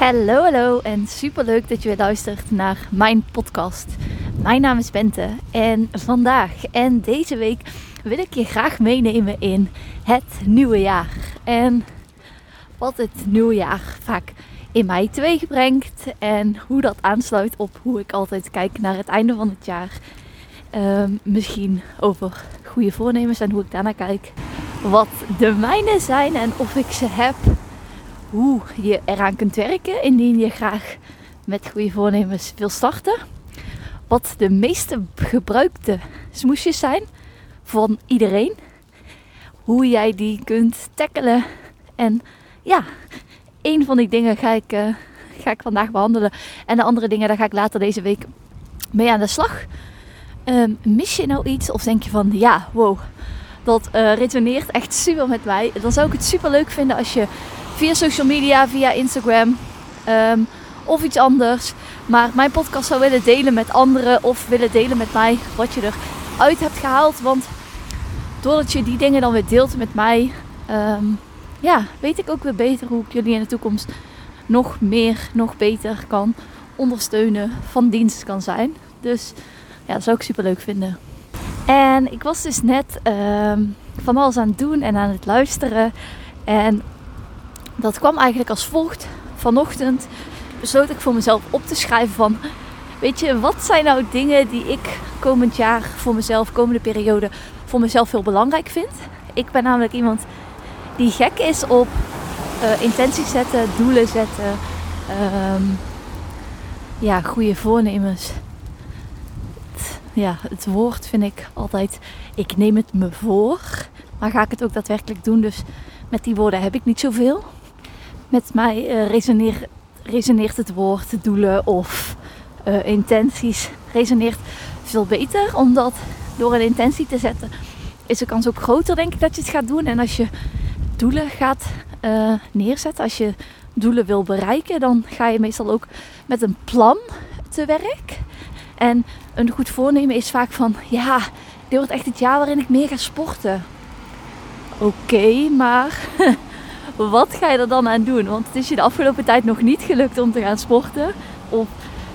Hallo, hallo en super leuk dat je weer luistert naar mijn podcast. Mijn naam is Bente en vandaag en deze week wil ik je graag meenemen in het nieuwe jaar. En wat het nieuwe jaar vaak in mij teweeg brengt en hoe dat aansluit op hoe ik altijd kijk naar het einde van het jaar. Ehm, misschien over goede voornemens en hoe ik daarnaar kijk. Wat de mijne zijn en of ik ze heb hoe je eraan kunt werken indien je graag met goede voornemens wil starten. Wat de meeste gebruikte smoesjes zijn van iedereen. Hoe jij die kunt tackelen. En ja, een van die dingen ga ik, uh, ga ik vandaag behandelen. En de andere dingen, daar ga ik later deze week mee aan de slag. Um, mis je nou iets of denk je van ja, wow, dat uh, echt super met mij. Dan zou ik het super leuk vinden als je via social media, via Instagram um, of iets anders. Maar mijn podcast zou willen delen met anderen of willen delen met mij wat je eruit hebt gehaald. Want doordat je die dingen dan weer deelt met mij, um, ja, weet ik ook weer beter hoe ik jullie in de toekomst nog meer, nog beter kan ondersteunen, van dienst kan zijn. Dus ja, dat zou ik super leuk vinden. En ik was dus net um, van alles aan het doen en aan het luisteren. En dat kwam eigenlijk als volgt. Vanochtend besloot ik voor mezelf op te schrijven van... Weet je, wat zijn nou dingen die ik komend jaar voor mezelf, komende periode, voor mezelf heel belangrijk vind? Ik ben namelijk iemand die gek is op uh, intenties zetten, doelen zetten, um, ja, goede voornemens. Ja, het woord vind ik altijd, ik neem het me voor, maar ga ik het ook daadwerkelijk doen? Dus met die woorden heb ik niet zoveel met mij uh, resoneer, resoneert het woord doelen of uh, intenties resoneert veel beter. Omdat door een intentie te zetten is de kans ook groter denk ik dat je het gaat doen. En als je doelen gaat uh, neerzetten, als je doelen wil bereiken, dan ga je meestal ook met een plan te werk. En een goed voornemen is vaak van ja, dit wordt echt het jaar waarin ik meer ga sporten. Oké, maar wat ga je er dan aan doen? Want het is je de afgelopen tijd nog niet gelukt om te gaan sporten. Of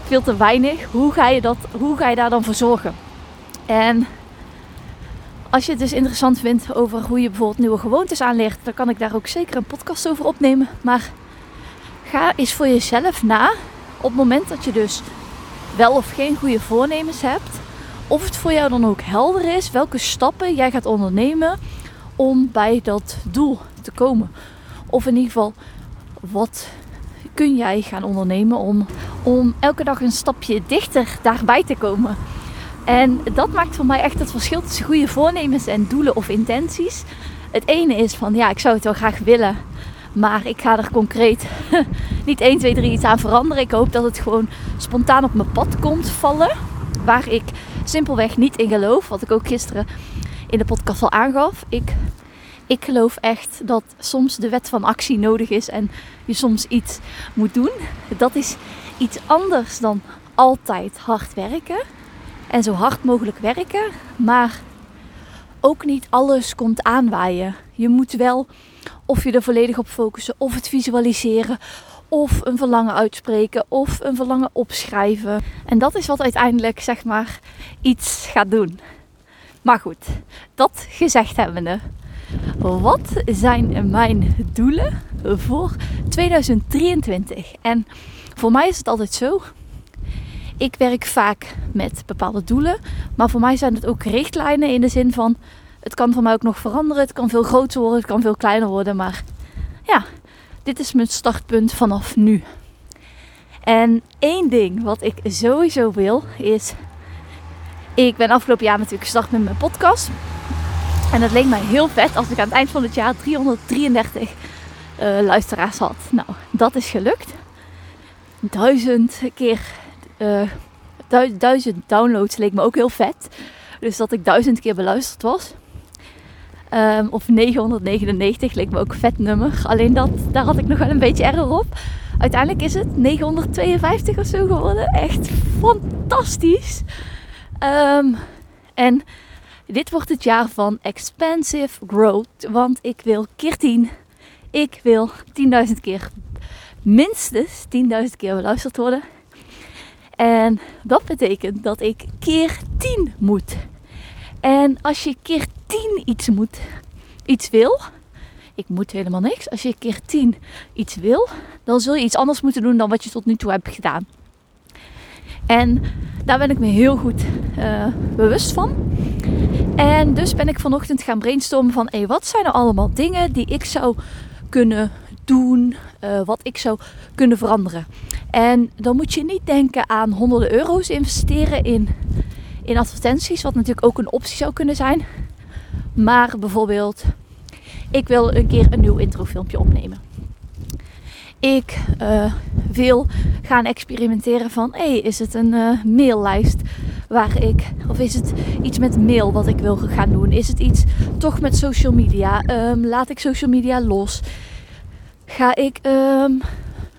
veel te weinig. Hoe ga je, dat, hoe ga je daar dan voor zorgen? En als je het dus interessant vindt over hoe je bijvoorbeeld nieuwe gewoontes aanlegt, dan kan ik daar ook zeker een podcast over opnemen. Maar ga eens voor jezelf na op het moment dat je dus wel of geen goede voornemens hebt. Of het voor jou dan ook helder is welke stappen jij gaat ondernemen om bij dat doel te komen. Of in ieder geval, wat kun jij gaan ondernemen om, om elke dag een stapje dichter daarbij te komen? En dat maakt voor mij echt het verschil tussen goede voornemens en doelen of intenties. Het ene is van ja, ik zou het wel graag willen, maar ik ga er concreet niet 1, 2, 3 iets aan veranderen. Ik hoop dat het gewoon spontaan op mijn pad komt vallen. Waar ik simpelweg niet in geloof. Wat ik ook gisteren in de podcast al aangaf. Ik ik geloof echt dat soms de wet van actie nodig is en je soms iets moet doen. Dat is iets anders dan altijd hard werken en zo hard mogelijk werken, maar ook niet alles komt aanwaaien. Je moet wel of je er volledig op focussen, of het visualiseren, of een verlangen uitspreken, of een verlangen opschrijven. En dat is wat uiteindelijk zeg maar iets gaat doen. Maar goed, dat gezegd hebbende. Wat zijn mijn doelen voor 2023? En voor mij is het altijd zo. Ik werk vaak met bepaalde doelen, maar voor mij zijn het ook richtlijnen in de zin van het kan voor mij ook nog veranderen. Het kan veel groter worden, het kan veel kleiner worden, maar ja, dit is mijn startpunt vanaf nu. En één ding wat ik sowieso wil is. Ik ben afgelopen jaar natuurlijk gestart met mijn podcast. En het leek mij heel vet als ik aan het eind van het jaar 333 uh, eh, luisteraars had. Nou, dat is gelukt. Duizend keer, uh, duizend downloads leek me ook heel vet. Dus dat ik duizend keer beluisterd was. Um, of 999 leek me ook een vet nummer. Alleen dat, daar had ik nog wel een beetje error op. Uiteindelijk is het 952 of zo geworden. Echt fantastisch. Um, en dit wordt het jaar van expansive growth. Want ik wil keer 10. Ik wil 10.000 keer minstens 10.000 keer beluisterd worden. En dat betekent dat ik keer 10 moet. En als je keer 10 iets moet, iets wil, ik moet helemaal niks. Als je keer 10 iets wil, dan zul je iets anders moeten doen dan wat je tot nu toe hebt gedaan. En daar ben ik me heel goed uh, bewust van. En dus ben ik vanochtend gaan brainstormen van hey, wat zijn er allemaal dingen die ik zou kunnen doen, uh, wat ik zou kunnen veranderen. En dan moet je niet denken aan honderden euro's investeren in, in advertenties, wat natuurlijk ook een optie zou kunnen zijn. Maar bijvoorbeeld, ik wil een keer een nieuw introfilmpje opnemen. Ik uh, wil gaan experimenteren van, hé, is het een uh, maillijst waar ik, of is het iets met mail wat ik wil gaan doen? Is het iets toch met social media? Um, laat ik social media los? Ga ik um,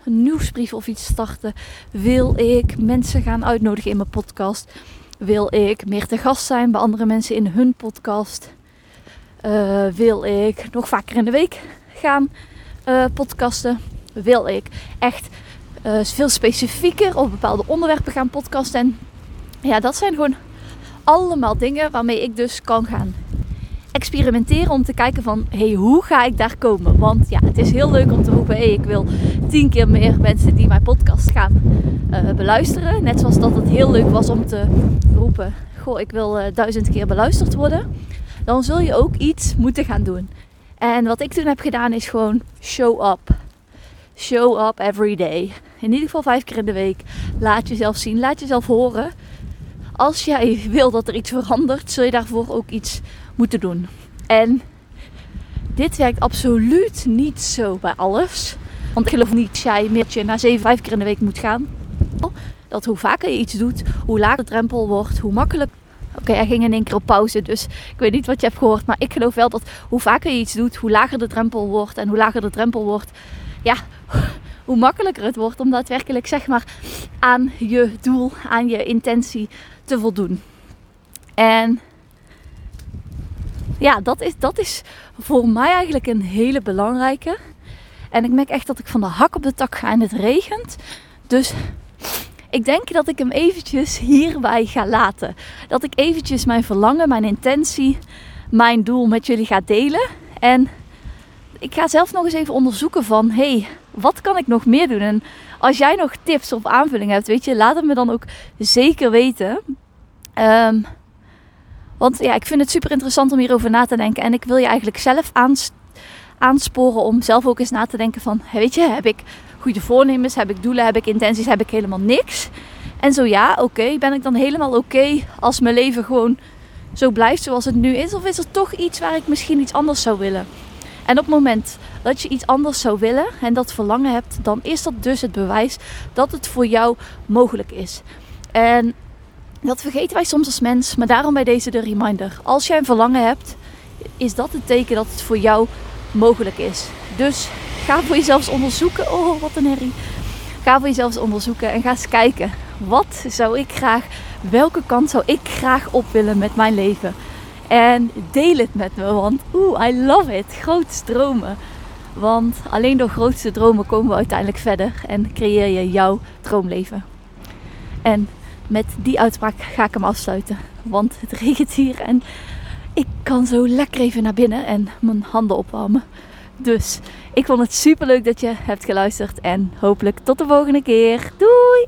een nieuwsbrief of iets starten? Wil ik mensen gaan uitnodigen in mijn podcast? Wil ik meer te gast zijn bij andere mensen in hun podcast? Uh, wil ik nog vaker in de week gaan uh, podcasten? Wil ik echt uh, veel specifieker op bepaalde onderwerpen gaan podcasten? En ja, dat zijn gewoon allemaal dingen waarmee ik dus kan gaan experimenteren om te kijken van hey, hoe ga ik daar komen? Want ja, het is heel leuk om te roepen, hey, ik wil tien keer meer mensen die mijn podcast gaan uh, beluisteren. Net zoals dat het heel leuk was om te roepen, goh, ik wil uh, duizend keer beluisterd worden. Dan zul je ook iets moeten gaan doen. En wat ik toen heb gedaan is gewoon show up. Show up every day. In ieder geval vijf keer in de week. Laat jezelf zien, laat jezelf horen. Als jij wil dat er iets verandert, zul je daarvoor ook iets moeten doen. En dit werkt absoluut niet zo bij alles. Want ik geloof niet dat jij meer naar 7, 5 keer in de week moet gaan. Dat hoe vaker je iets doet, hoe lager de drempel wordt, hoe makkelijk. Oké, hij ging in één keer op pauze, dus ik weet niet wat je hebt gehoord. Maar ik geloof wel dat hoe vaker je iets doet, hoe lager de drempel wordt. En hoe lager de drempel wordt, ja, hoe makkelijker het wordt om daadwerkelijk zeg maar aan je doel, aan je intentie te voldoen. En ja, dat is, dat is voor mij eigenlijk een hele belangrijke. En ik merk echt dat ik van de hak op de tak ga en het regent. Dus ik denk dat ik hem eventjes hierbij ga laten. Dat ik eventjes mijn verlangen, mijn intentie, mijn doel met jullie ga delen. En ik ga zelf nog eens even onderzoeken van... hey, wat kan ik nog meer doen? En als jij nog tips of aanvullingen hebt, weet je, laat het me dan ook zeker weten. Um, want ja, ik vind het super interessant om hierover na te denken. En ik wil je eigenlijk zelf aansporen om zelf ook eens na te denken van... Weet je, heb ik goede voornemens? Heb ik doelen? Heb ik intenties? Heb ik helemaal niks? En zo ja, oké. Ben ik dan helemaal oké als mijn leven gewoon zo blijft zoals het nu is? Of is er toch iets waar ik misschien iets anders zou willen? En op het moment dat je iets anders zou willen en dat verlangen hebt, dan is dat dus het bewijs dat het voor jou mogelijk is. En dat vergeten wij soms als mens, maar daarom bij deze de reminder. Als jij een verlangen hebt, is dat het teken dat het voor jou mogelijk is. Dus ga voor jezelf onderzoeken. Oh, wat een herrie. Ga voor jezelf onderzoeken en ga eens kijken. Wat zou ik graag, welke kant zou ik graag op willen met mijn leven? En deel het met me, want oeh, I love it. Grote dromen. Want alleen door grootste dromen komen we uiteindelijk verder en creëer je jouw droomleven. En met die uitspraak ga ik hem afsluiten. Want het regent hier en ik kan zo lekker even naar binnen en mijn handen opwarmen. Dus ik vond het super leuk dat je hebt geluisterd en hopelijk tot de volgende keer. Doei!